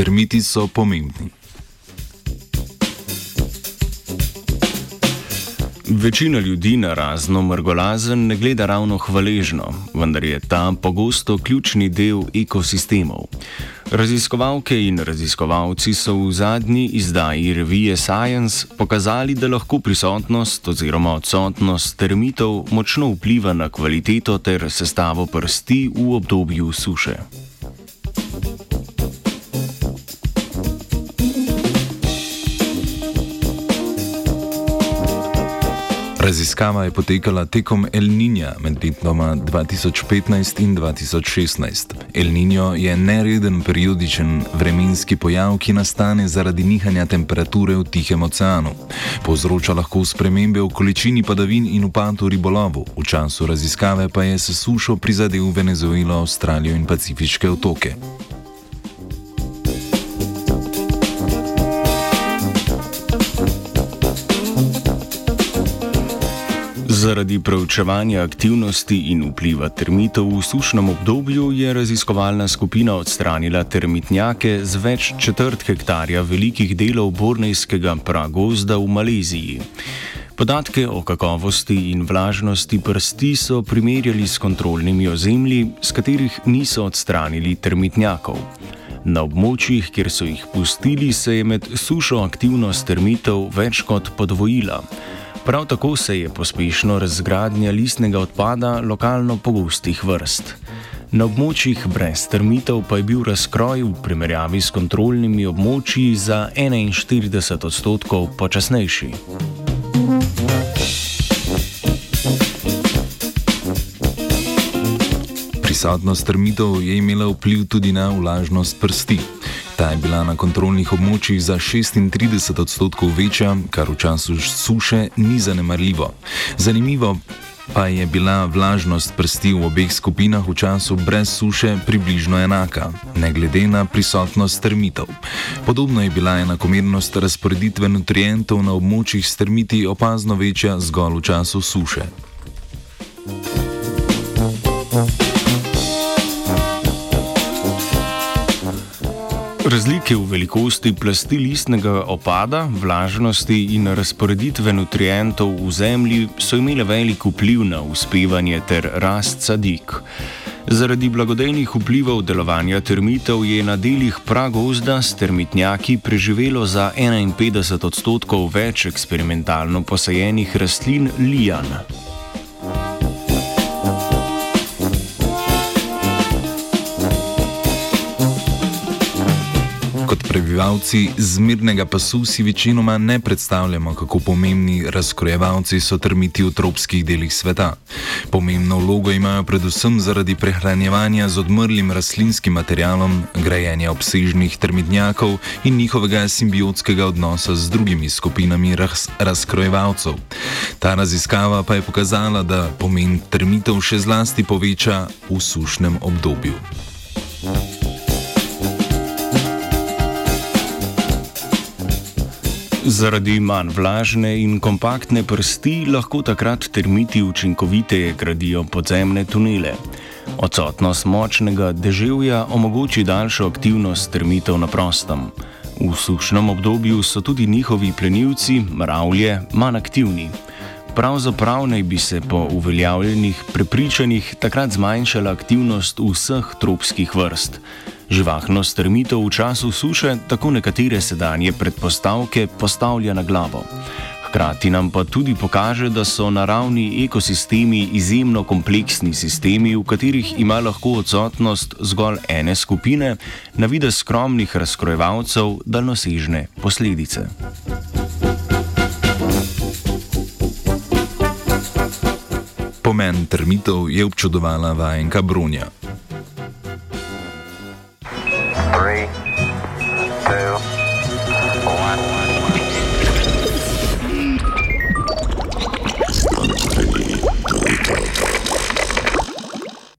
Termiti so pomembni. Večina ljudi na razno mrgolazen ne gleda ravno hvaležno, vendar je ta pogosto ključni del ekosistemov. Raziskovalke in raziskovalci so v zadnji izdaji revije Science pokazali, da lahko prisotnost oziroma odsotnost termitov močno vpliva na kvaliteto ter sestavo prsti v obdobju suše. Raziskava je potekala tekom El Niña med letoma 2015 in 2016. El Niño je nereden periodičen vremenski pojav, ki nastane zaradi nihanja temperature v Tihem oceanu. Povzroča lahko spremembe v količini padavin in upadu ribolovu. V času raziskave pa je se sušo prizadel Venezuelo, Avstralijo in Pacifiške otoke. Zaradi preučevanja aktivnosti in vpliva termitov v sušnem obdobju je raziskovalna skupina odstranila termitnjake z več četrt hektarja velikih delov Bornejskega pragozda v Maleziji. Podatke o kakovosti in vlažnosti prsti so primerjali s kontrolnimi ozemlji, z katerih niso odstranili termitnjakov. Na območjih, kjer so jih pustili, se je med sušo aktivnost termitov več kot podvojila. Prav tako se je pospešeno razgradnja listnega odpada lokalno pogostih vrst. Na območjih brez termitov pa je bil razkroj v primerjavi s kontrolnimi območji za 41 odstotkov počasnejši. Prisotnost termitov je imela vpliv tudi na vlažnost prsti. Ta je bila na kontrolnih območjih za 36 odstotkov večja, kar v času suše ni zanemarljivo. Zanimivo pa je bila vlažnost prsti v obeh skupinah v času brez suše približno enaka, ne glede na prisotnost termitov. Podobno je bila enakomernost razporeditve nutrientov na območjih s termiti opazno večja zgolj v času suše. Razlike v velikosti plasti listnega opada, vlažnosti in razporeditve nutrientov v zemlji so imele velik vpliv na uspevanje ter rast sadik. Zaradi blagodejnih vplivov delovanja termitov je na delih pragozda s termitnjaki preživelo za 51 odstotkov več eksperimentalno posajenih rastlin lijan. Prebivalci zmirnega pasu si večinoma ne predstavljamo, kako pomembni razkrojevalci so termiti v tropskih delih sveta. Pomembno vlogo imajo predvsem zaradi prehranjevanja z odmrlim rastlinskim materialom, grajenja obsežnih termitnjakov in njihovega simbiotskega odnosa z drugimi skupinami raz razkrojevalcev. Ta raziskava pa je pokazala, da pomen termitov še zlasti poveča v sušnem obdobju. Zaradi manj vlažne in kompaktne prsti lahko takrat termiti učinkoviteje gradijo podzemne tunele. Odsotnost močnega deževja omogoči daljšo aktivnost termitov na prostem. V sušnem obdobju so tudi njihovi plenilci, mravlje, manj aktivni. Pravzaprav naj bi se po uveljavljenih prepričanjih takrat zmanjšala aktivnost vseh tropskih vrst. Živahnost termitov v času suše tako nekatere sedanje predpostavke postavlja na glavo. Hkrati nam pa tudi pokaže, da so naravni ekosistemi izjemno kompleksni sistemi, v katerih ima lahko odsotnost zgolj ene skupine, na vide skromnih razkrojevalcev, daljnosežne posledice. Pomen termitov je občudovala vajenka Brunja.